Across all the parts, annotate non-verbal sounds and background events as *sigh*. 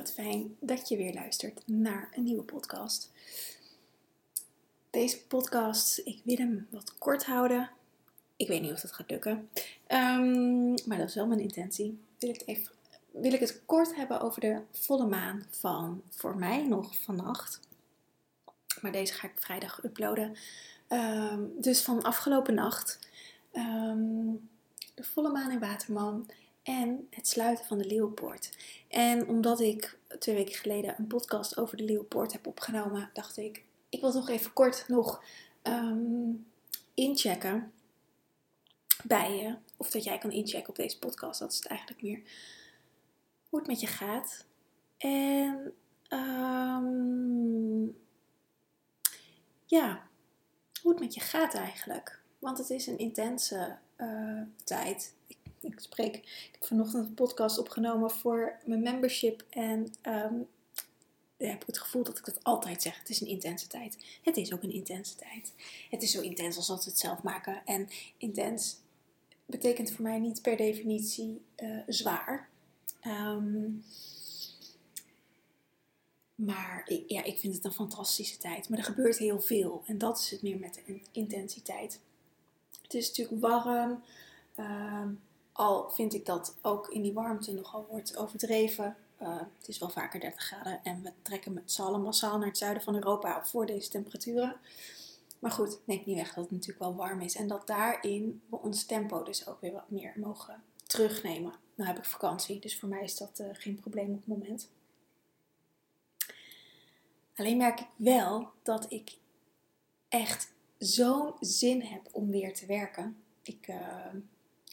wat fijn dat je weer luistert naar een nieuwe podcast. Deze podcast, ik wil hem wat kort houden. Ik weet niet of dat gaat lukken, um, maar dat is wel mijn intentie. Wil ik, wil ik het kort hebben over de volle maan van voor mij nog vannacht. Maar deze ga ik vrijdag uploaden. Um, dus van afgelopen nacht. Um, de volle maan in Waterman en het sluiten van de Leeuwpoort. En omdat ik twee weken geleden een podcast over de Leeuwpoort heb opgenomen, dacht ik, ik wil toch even kort nog um, inchecken bij je. Of dat jij kan inchecken op deze podcast, dat is het eigenlijk meer. Hoe het met je gaat. En um, ja, hoe het met je gaat eigenlijk. Want het is een intense uh, tijd ik spreek. Ik heb vanochtend een podcast opgenomen voor mijn membership. En ja, heb ik het gevoel dat ik dat altijd zeg. Het is een intense tijd. Het is ook een intense tijd. Het is zo intens als dat we het zelf maken. En intens betekent voor mij niet per definitie uh, zwaar. Um, maar ik, ja, ik vind het een fantastische tijd. Maar er gebeurt heel veel. En dat is het meer met de intensiteit. Het is natuurlijk warm. Um, al vind ik dat ook in die warmte nogal wordt overdreven. Uh, het is wel vaker 30 graden en we trekken met z'n massaal naar het zuiden van Europa voor deze temperaturen. Maar goed, neemt niet weg dat het natuurlijk wel warm is. En dat daarin we ons tempo dus ook weer wat meer mogen terugnemen. Nou heb ik vakantie, dus voor mij is dat uh, geen probleem op het moment. Alleen merk ik wel dat ik echt zo'n zin heb om weer te werken. Ik, uh,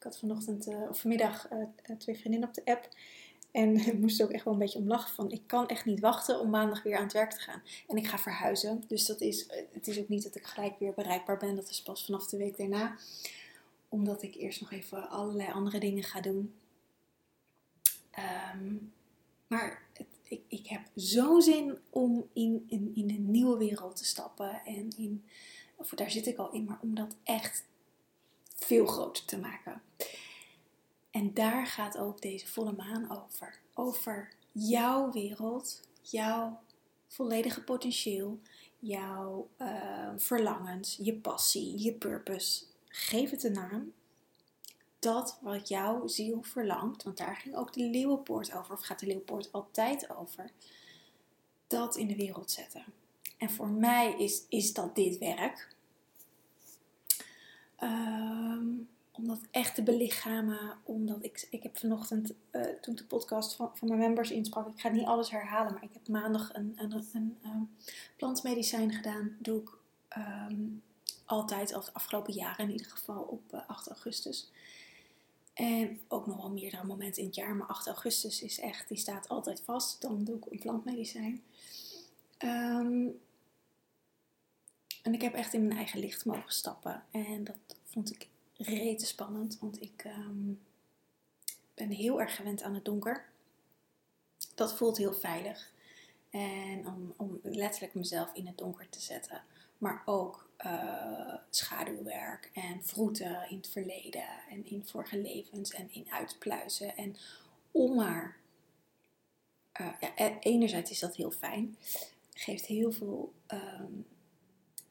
ik had vanochtend uh, of vanmiddag uh, twee vriendinnen op de app. En *laughs* ik moest ook echt wel een beetje om lachen van ik kan echt niet wachten om maandag weer aan het werk te gaan. En ik ga verhuizen. Dus dat is, het is ook niet dat ik gelijk weer bereikbaar ben. Dat is pas vanaf de week daarna. Omdat ik eerst nog even allerlei andere dingen ga doen. Um, maar ik, ik heb zo'n zin om in, in, in een nieuwe wereld te stappen. En in, of daar zit ik al in, maar om dat echt veel groter te maken. En daar gaat ook deze volle maan over. Over jouw wereld, jouw volledige potentieel, jouw uh, verlangens, je passie, je purpose. Geef het een naam. Dat wat jouw ziel verlangt, want daar ging ook de leeuwenpoort over, of gaat de leeuwenpoort altijd over, dat in de wereld zetten. En voor mij is, is dat dit werk. Um, om dat echt te belichamen. Omdat ik, ik heb vanochtend, uh, toen de podcast van, van mijn members insprak, ik ga niet alles herhalen, maar ik heb maandag een, een, een, ehm, plantmedicijn gedaan. Doe ik um, altijd, al de afgelopen jaren in ieder geval, op uh, 8 augustus. En ook nog wel meerdere momenten in het jaar, maar 8 augustus is echt, die staat altijd vast. Dan doe ik een plantmedicijn. En ik heb echt in mijn eigen licht mogen stappen. En dat vond ik rete spannend, want ik um, ben heel erg gewend aan het donker. Dat voelt heel veilig. En om, om letterlijk mezelf in het donker te zetten. Maar ook uh, schaduwwerk en vroeten in het verleden en in vorige levens en in uitpluizen. En om maar. Uh, ja, e-, enerzijds is dat heel fijn. Geeft heel veel um,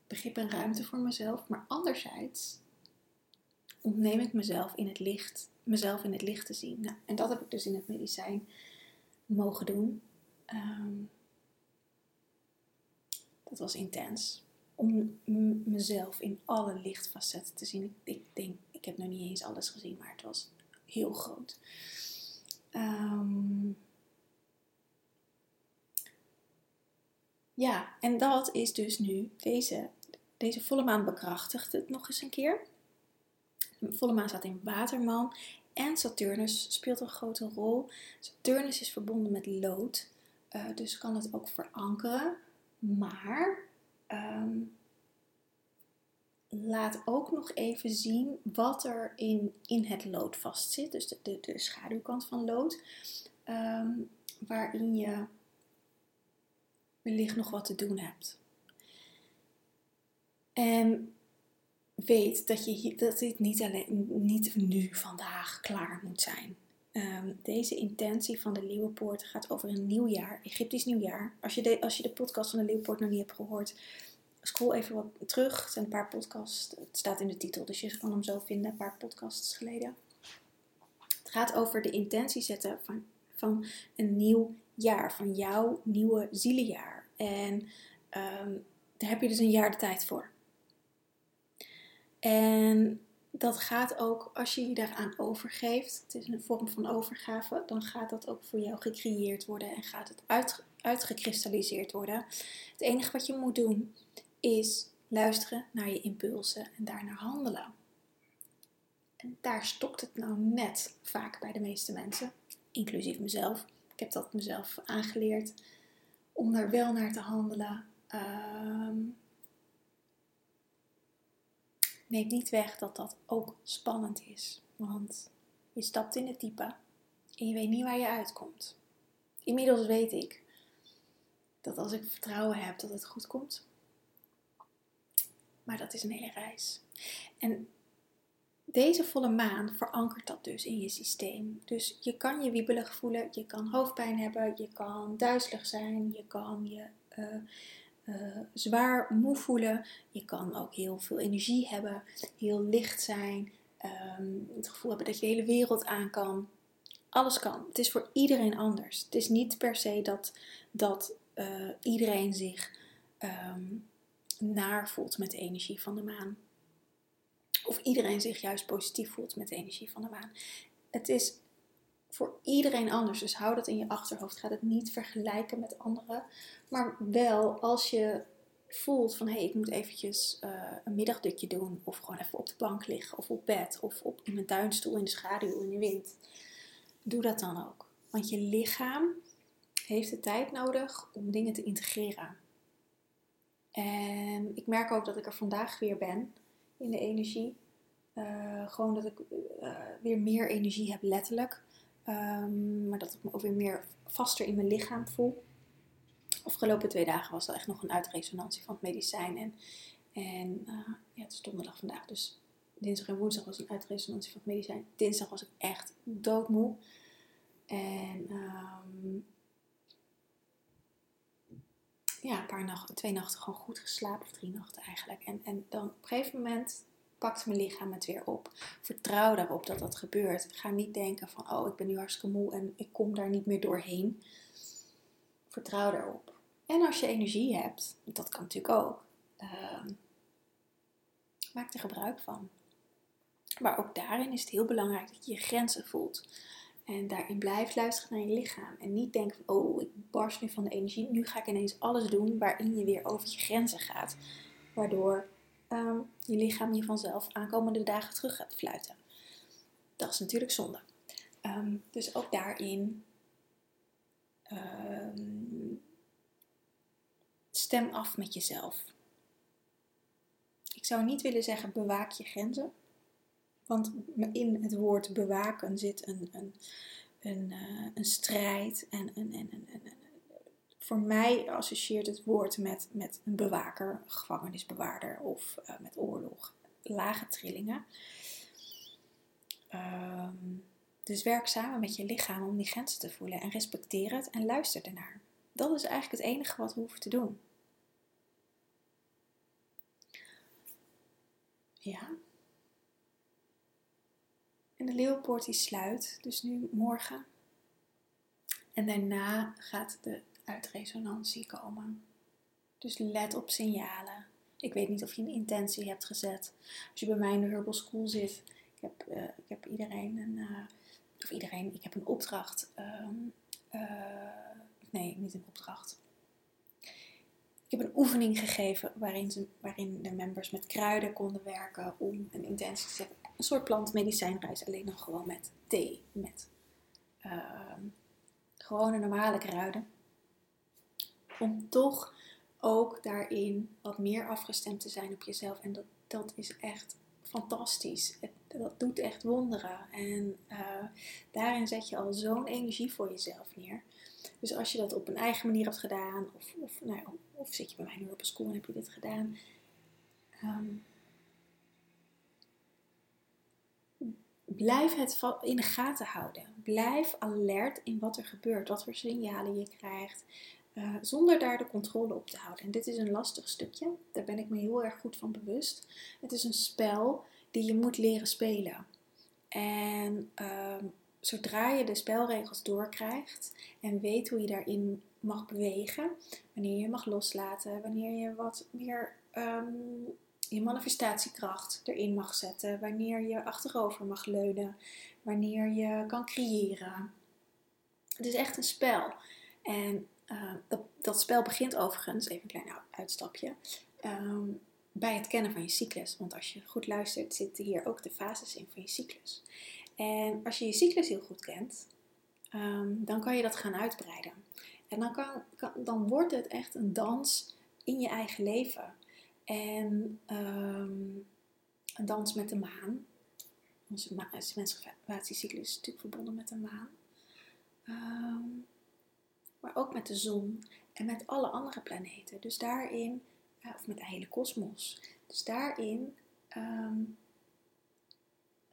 begrip en ruimte voor mezelf. Maar anderzijds ontneem ik mezelf in het licht, mezelf in het licht te zien. Nou, en dat heb ik dus in het medicijn mogen doen. Um, dat was intens. Om mezelf in alle lichtfacetten te zien. Ik, denk, ik heb nog niet eens alles gezien, maar het was heel groot. Um, ja, en dat is dus nu deze deze volle maan bekrachtigt het nog eens een keer. De volle maan staat in Waterman en Saturnus speelt een grote rol. Saturnus is verbonden met lood, uh, dus kan het ook verankeren. Maar um, laat ook nog even zien wat er in, in het lood vastzit. Dus de, de, de schaduwkant van lood. Um, waarin je wellicht nog wat te doen hebt. En weet dat, je, dat dit niet, alleen, niet nu vandaag klaar moet zijn. Ehm, deze intentie van de Leeuwenpoort gaat over een nieuwjaar, Egyptisch nieuwjaar. Als je de, als je de podcast van de Leeuwenpoort nog niet hebt gehoord, scroll even wat terug. Het zijn een paar podcasts. Het staat in de titel, dus je kan hem zo vinden, een paar podcasts geleden. Het gaat over de intentie zetten van, van een nieuw jaar, van jouw nieuwe zielenjaar. En um, daar heb je dus een jaar de tijd voor. En dat gaat ook, als je je daaraan overgeeft, het is een vorm van overgave, dan gaat dat ook voor jou gecreëerd worden en gaat het uit, uitgekristalliseerd worden. Het enige wat je moet doen is luisteren naar je impulsen en daarnaar handelen. En daar stokt het nou net vaak bij de meeste mensen, inclusief mezelf. Ik heb dat mezelf aangeleerd om daar wel naar te handelen. Um, neemt niet weg dat dat ook spannend is. Want je stapt in het diepe en je weet niet waar je uitkomt. Inmiddels weet ik dat als ik vertrouwen heb dat het goed komt. Maar dat is een hele reis. En deze volle maan verankert dat dus in je systeem. Dus je kan je wiebelig voelen, je kan hoofdpijn hebben, je kan duizelig zijn, je kan je uh, uh, zwaar moe voelen. Je kan ook heel veel energie hebben, heel licht zijn, um, het gevoel hebben dat je de hele wereld aan kan. Alles kan. Het is voor iedereen anders. Het is niet per se dat, dat uh, iedereen zich um, naar voelt met de energie van de maan. Of iedereen zich juist positief voelt met de energie van de maan. Het is voor iedereen anders. Dus hou dat in je achterhoofd. Ga het niet vergelijken met anderen. Maar wel als je voelt van hé, hey, ik moet eventjes uh, een middagdutje doen. Of gewoon even op de bank liggen. Of op bed. Of op, in een tuinstoel in de schaduw in de wind. Doe dat dan ook. Want je lichaam heeft de tijd nodig om dingen te integreren. En ik merk ook dat ik er vandaag weer ben in de energie. Uh, gewoon dat ik uh, weer meer energie heb, letterlijk. Um, maar dat ik me ook weer meer vaster in mijn lichaam voel. Afgelopen twee dagen was er echt nog een uitresonantie van het medicijn. En, en uh, ja, het is donderdag vandaag, dus dinsdag en woensdag was een uitresonantie van het medicijn. Dinsdag was ik echt doodmoe. En um, ja, een paar nachten, twee nachten gewoon goed geslapen, of drie nachten eigenlijk. En, en dan op een gegeven moment pakt mijn lichaam het weer op. Vertrouw daarop dat dat gebeurt. Ga niet denken van, oh, ik ben nu hartstikke moe en ik kom daar niet meer doorheen. Vertrouw daarop. En als je energie hebt, dat kan natuurlijk ook, uh, maak er gebruik van. Maar ook daarin is het heel belangrijk dat je je grenzen voelt. En daarin blijf luisteren naar je lichaam. En niet denken van, oh, ik barst nu van de energie. Nu ga ik ineens alles doen waarin je weer over je grenzen gaat. Waardoor um, je lichaam je vanzelf aankomende dagen terug gaat fluiten. Dat is natuurlijk zonde. Um, dus ook daarin um, stem af met jezelf. Ik zou niet willen zeggen bewaak je grenzen. Want in het woord bewaken zit een, een, een, uh, een strijd en een, een, een, een, voor mij associeert het woord met, met een bewaker, gevangenisbewaarder of uh, met oorlog, lage trillingen. Um, dus werk samen met je lichaam om die grenzen te voelen en respecteer het en luister ernaar. Dat is eigenlijk het enige wat we hoeven te doen. Ja. En de leeuwpoort die sluit, dus nu morgen. En daarna gaat de uit resonantie komen. Dus let op signalen. Ik weet niet of je een intentie hebt gezet. Als je bij mij in de Herbal School zit, ik heb, uh, ik heb iedereen een, uh, of iedereen, ik heb een opdracht. Um, nee, niet een opdracht. Ik heb een oefening gegeven waarin, ze, waarin de members met kruiden konden werken om een intentie te zetten. Een soort plantmedicijnreis, alleen nog gewoon met thee, met ehm, gewone normale kruiden om toch ook daarin wat meer afgestemd te zijn op jezelf. En dat, dat is echt fantastisch. Het, dat doet echt wonderen. En uh, daarin zet je al zo'n energie voor jezelf neer. Dus als je dat op een eigen manier hebt gedaan, of, of, nou, of zit je bij mij nu op een school en heb je dit gedaan. Um, blijf het in de gaten houden. Blijf alert in wat er gebeurt, wat voor signalen je krijgt. Uh, zonder daar de controle op te houden. En dit is een lastig stukje, daar ben ik me heel erg goed van bewust. Het is een spel die je moet leren spelen. En uh, zodra je de spelregels doorkrijgt en weet hoe je daarin mag bewegen, wanneer je mag loslaten, wanneer je wat meer um, je manifestatiekracht erin mag zetten, wanneer je achterover mag leunen, wanneer je kan creëren. Het is echt een spel. En uh, dat, spel begint overigens, even een klein uitstapje, um, bij het kennen van je cyclus. Want als je goed luistert, zitten hier ook de fases in van je cyclus. En als je je cyclus heel goed kent, um, dan kan je dat gaan uitbreiden. En dan, kan, dan wordt het echt een dans in je eigen leven. En een dans met de maan. Onze, ma onze menstruatiecyclus is natuurlijk verbonden met de maan. Um, maar ook met de zon en met alle andere planeten. Dus daarin, of met de hele kosmos. Dus daarin um,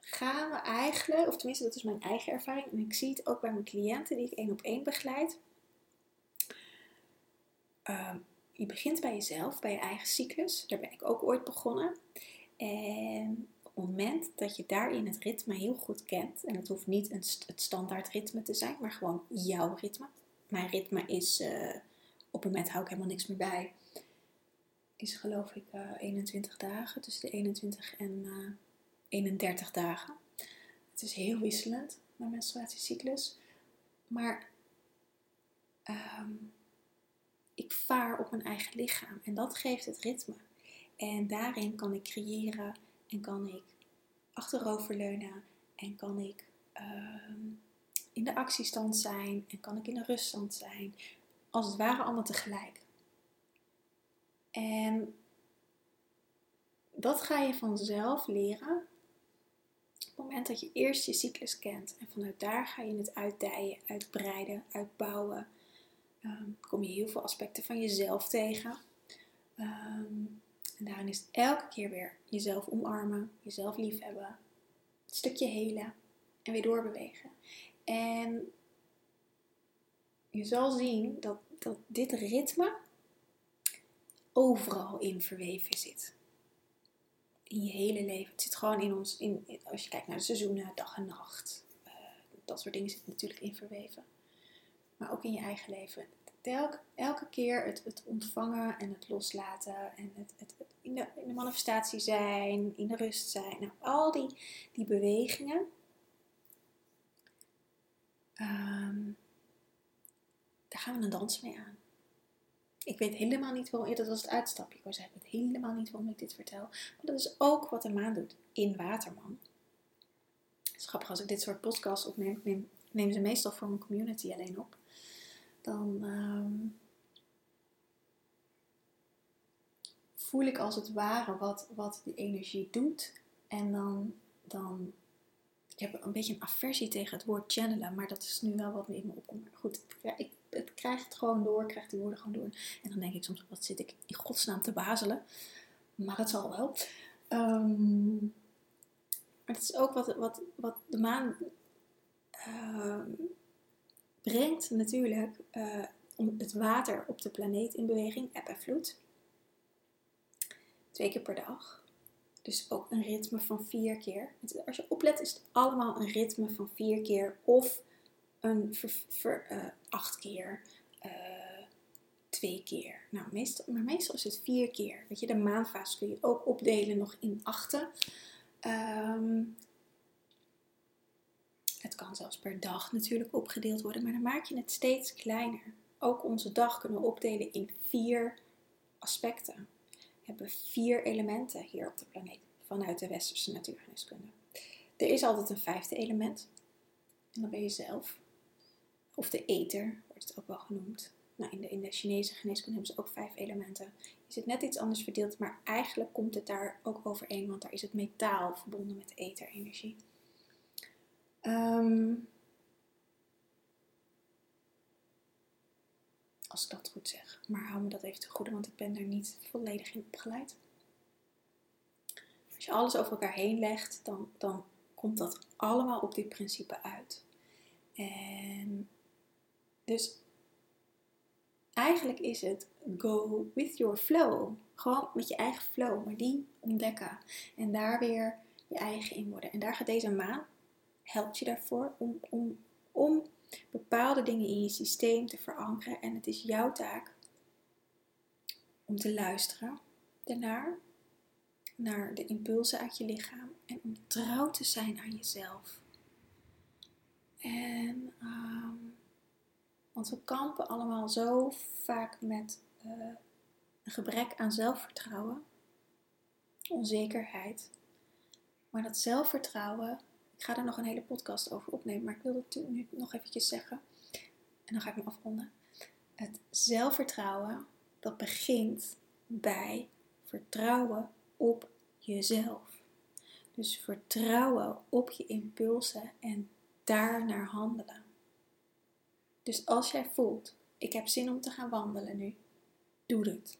gaan we eigenlijk, of tenminste dat is mijn eigen ervaring, en ik zie het ook bij mijn cliënten die ik één op één begeleid. Um, je begint bij jezelf, bij je eigen cyclus. Daar ben ik ook ooit begonnen. En op het moment dat je daarin het ritme heel goed kent, en het hoeft niet het standaard ritme te zijn, maar gewoon jouw ritme. Mijn ritme is, uh, op het moment hou ik helemaal niks meer bij, is geloof ik uh, eh, 21 dagen, tussen de 21 en uh, eh, 31 dagen. Het is heel wisselend, mijn menstruatiecyclus. Maar um, ik vaar op mijn eigen lichaam. En dat geeft het ritme. En daarin kan ik creëren en kan ik achteroverleunen en kan ik uh, in de actiestand zijn en kan ik in de ruststand zijn. Als het ware allemaal tegelijk. En dat ga je vanzelf leren op het moment dat je eerst je cyclus kent. En vanuit daar ga je het uitdijen, uitbreiden, uitbouwen. Um, kom je heel veel aspecten van jezelf tegen. Um, en daarin is het elke keer weer jezelf omarmen, jezelf liefhebben, een stukje helen en weer doorbewegen. En je zal zien dat, dat dit ritme overal in verweven zit. In je hele leven. Het zit gewoon in ons, in, als je kijkt naar de seizoenen, dag en nacht. Uh, dat soort dingen zitten natuurlijk in verweven. Maar ook in je eigen leven elke keer het, het, ontvangen en het loslaten en het, het, in, de, in, de, manifestatie zijn, in de rust zijn. Nou, al die, die bewegingen. Um, daar gaan we een dans mee aan. Ik weet helemaal niet waarom, dat was het uitstapje. Ik was het helemaal niet waarom ik dit vertel. Maar dat is ook wat de maan doet in Waterman. Het is grappig als ik dit soort podcasts opneem. neem, neem ze meestal voor mijn community alleen op dan um, voel ik als het ware wat, wat die energie doet. En dan, dan ik heb een beetje een aversie tegen het woord channelen, maar dat is nu wel wat in me opkomt. Maar goed, ik, het krijgt het gewoon door, krijgt die woorden gewoon door. En dan denk ik soms, wat zit ik in godsnaam te bazelen? Maar dat zal wel. Um, maar dat is ook wat, wat, wat de maan uh, brengt natuurlijk uh, het water op de planeet in beweging, eb en vloed. Twee keer per dag. Dus ook een ritme van vier keer. Als je oplet is het allemaal een ritme van vier keer of een uh, acht keer, uh, twee keer. Nou, meestal, maar meestal is het vier keer. Weet je, de maanfase kun je ook opdelen nog in achten. Um, het kan zelfs per dag natuurlijk opgedeeld worden, maar dan maak je het steeds kleiner. Ook onze dag kunnen we opdelen in vier aspecten. Hebben vier elementen hier op de planeet vanuit de westerse natuurgeneeskunde. Er is altijd een vijfde element. En dat ben je zelf. Of de ether wordt het ook wel genoemd. Nou, in, de, in de Chinese geneeskunde hebben ze ook vijf elementen. Is het net iets anders verdeeld, maar eigenlijk komt het daar ook overeen, want daar is het metaal verbonden met de etherenergie. Um, als ik dat goed zeg. Maar hou me dat even te goede, want ik ben daar niet volledig in opgeleid. Als je alles over elkaar heen legt, dan, dan komt dat allemaal op dit principe uit. En dus eigenlijk is het go with your flow. Gewoon met je eigen flow, maar die ontdekken. En daar weer je eigen in worden. En daar gaat deze maan, helpt je daarvoor om, om, om bepaalde dingen in je systeem te verankeren. En het is jouw taak om te luisteren daarnaar, naar de impulsen uit je lichaam en om trouw te zijn aan jezelf. En, um, want we kampen allemaal zo vaak met uh, een gebrek aan zelfvertrouwen, onzekerheid. Maar dat zelfvertrouwen, ik ga er nog een hele podcast over opnemen, maar ik wil het nu nog eventjes zeggen. En dan ga ik me afronden. Het zelfvertrouwen, dat begint bij vertrouwen op jezelf. Dus vertrouwen op je impulsen en daar naar handelen. Dus als jij voelt, ik heb zin om te gaan wandelen nu, doe het.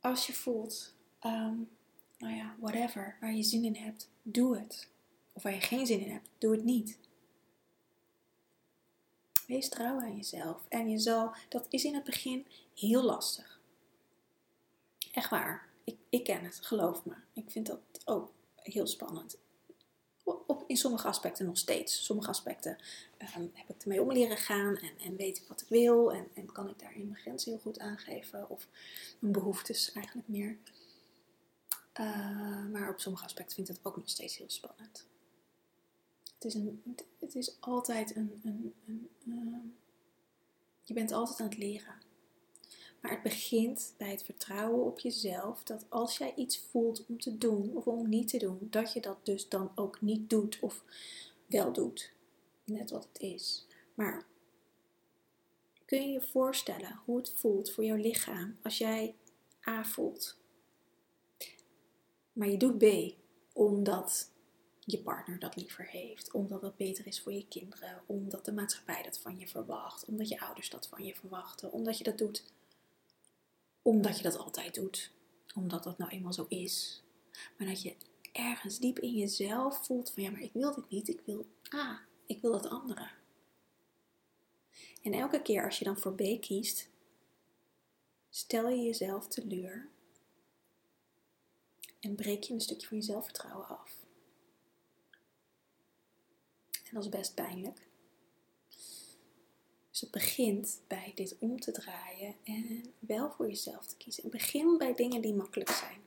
Als je voelt, um, nou ja, whatever, waar je zin in hebt, doe het. Of waar je geen zin in hebt, doe het niet. Wees trouw aan jezelf. En je zal, dat is in het begin heel lastig. Echt waar. Ik, ik ken het, geloof me. Ik vind dat ook heel spannend. Op, in sommige aspecten nog steeds. Sommige aspecten um, heb ik ermee om leren gaan en, en weet ik wat ik wil. En, en kan ik daarin mijn grenzen heel goed aangeven. Of mijn behoeftes eigenlijk meer. Uh, maar op sommige aspecten vind ik het ook nog steeds heel spannend. Het is, een, het is altijd een, een, een uh, je bent altijd aan het leren. Maar het begint bij het vertrouwen op jezelf dat als jij iets voelt om te doen of om niet te doen, dat je dat dus dan ook niet doet of wel doet. Net wat het is. Maar kun je je voorstellen hoe het voelt voor jouw lichaam als jij A voelt, maar je doet B omdat je partner dat liever heeft, omdat het beter is voor je kinderen, omdat de maatschappij dat van je verwacht, omdat je ouders dat van je verwachten, omdat je dat doet omdat je dat altijd doet. Omdat dat nou eenmaal zo is. Maar dat je ergens diep in jezelf voelt van ja, maar ik wil dit niet. Ik wil A. Ik wil dat andere. En elke keer als je dan voor B kiest, stel je jezelf teleur. En breek je een stukje van je zelfvertrouwen af. En dat is best pijnlijk. Dus het begint bij dit om te draaien en wel voor jezelf te kiezen. Begin bij dingen die makkelijk zijn.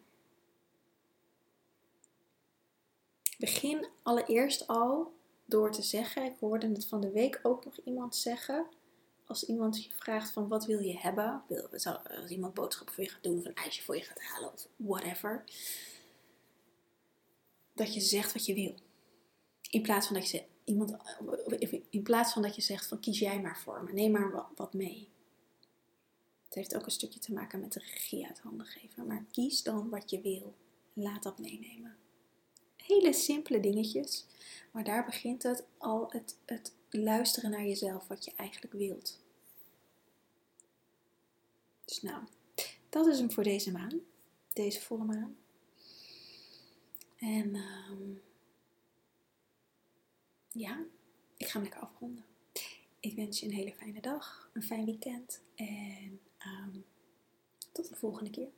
Begin allereerst al door te zeggen, ik hoorde het van de week ook nog iemand zeggen, als iemand je vraagt van wat wil je hebben, als iemand boodschappen voor je gaat doen of een ijsje voor je gaat halen of whatever, dat je zegt wat je wil. In plaats van dat je iemand, in plaats van dat je zegt van kies jij maar voor me, neem maar wat mee. Het heeft ook een stukje te maken met de regie uit handen geven. Maar kies dan wat je wil. Laat dat meenemen. Hele simpele dingetjes. Maar daar begint het al het, het luisteren naar jezelf, wat je eigenlijk wilt. Dus nou, dat is hem voor deze maan. Deze volle maan. En um, ja, ik ga hem lekker afronden. Ik wens je een hele fijne dag, een fijn weekend en um, tot de volgende keer.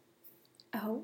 Aho.